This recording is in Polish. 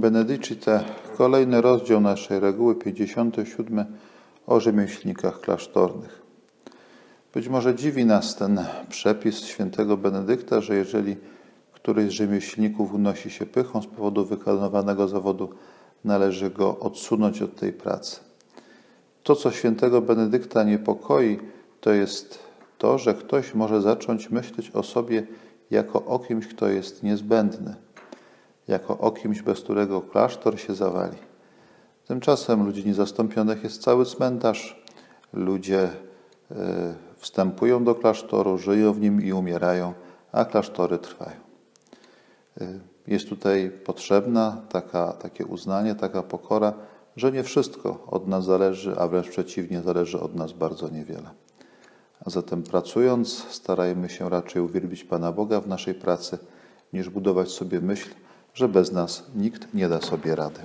Benedicite, kolejny rozdział naszej reguły, 57 o rzemieślnikach klasztornych. Być może dziwi nas ten przepis świętego Benedykta, że jeżeli któryś z rzemieślników unosi się pychą z powodu wykonywanego zawodu, należy go odsunąć od tej pracy. To, co świętego Benedykta niepokoi, to jest to, że ktoś może zacząć myśleć o sobie jako o kimś, kto jest niezbędny, jako o kimś, bez którego klasztor się zawali. Tymczasem ludzi niezastąpionych jest cały cmentarz. Ludzie y, wstępują do klasztoru, żyją w nim i umierają, a klasztory trwają. Y, jest tutaj potrzebna taka, takie uznanie, taka pokora, że nie wszystko od nas zależy, a wręcz przeciwnie, zależy od nas bardzo niewiele. A zatem pracując, starajmy się raczej uwielbić Pana Boga w naszej pracy, niż budować sobie myśl, że bez nas nikt nie da sobie rady.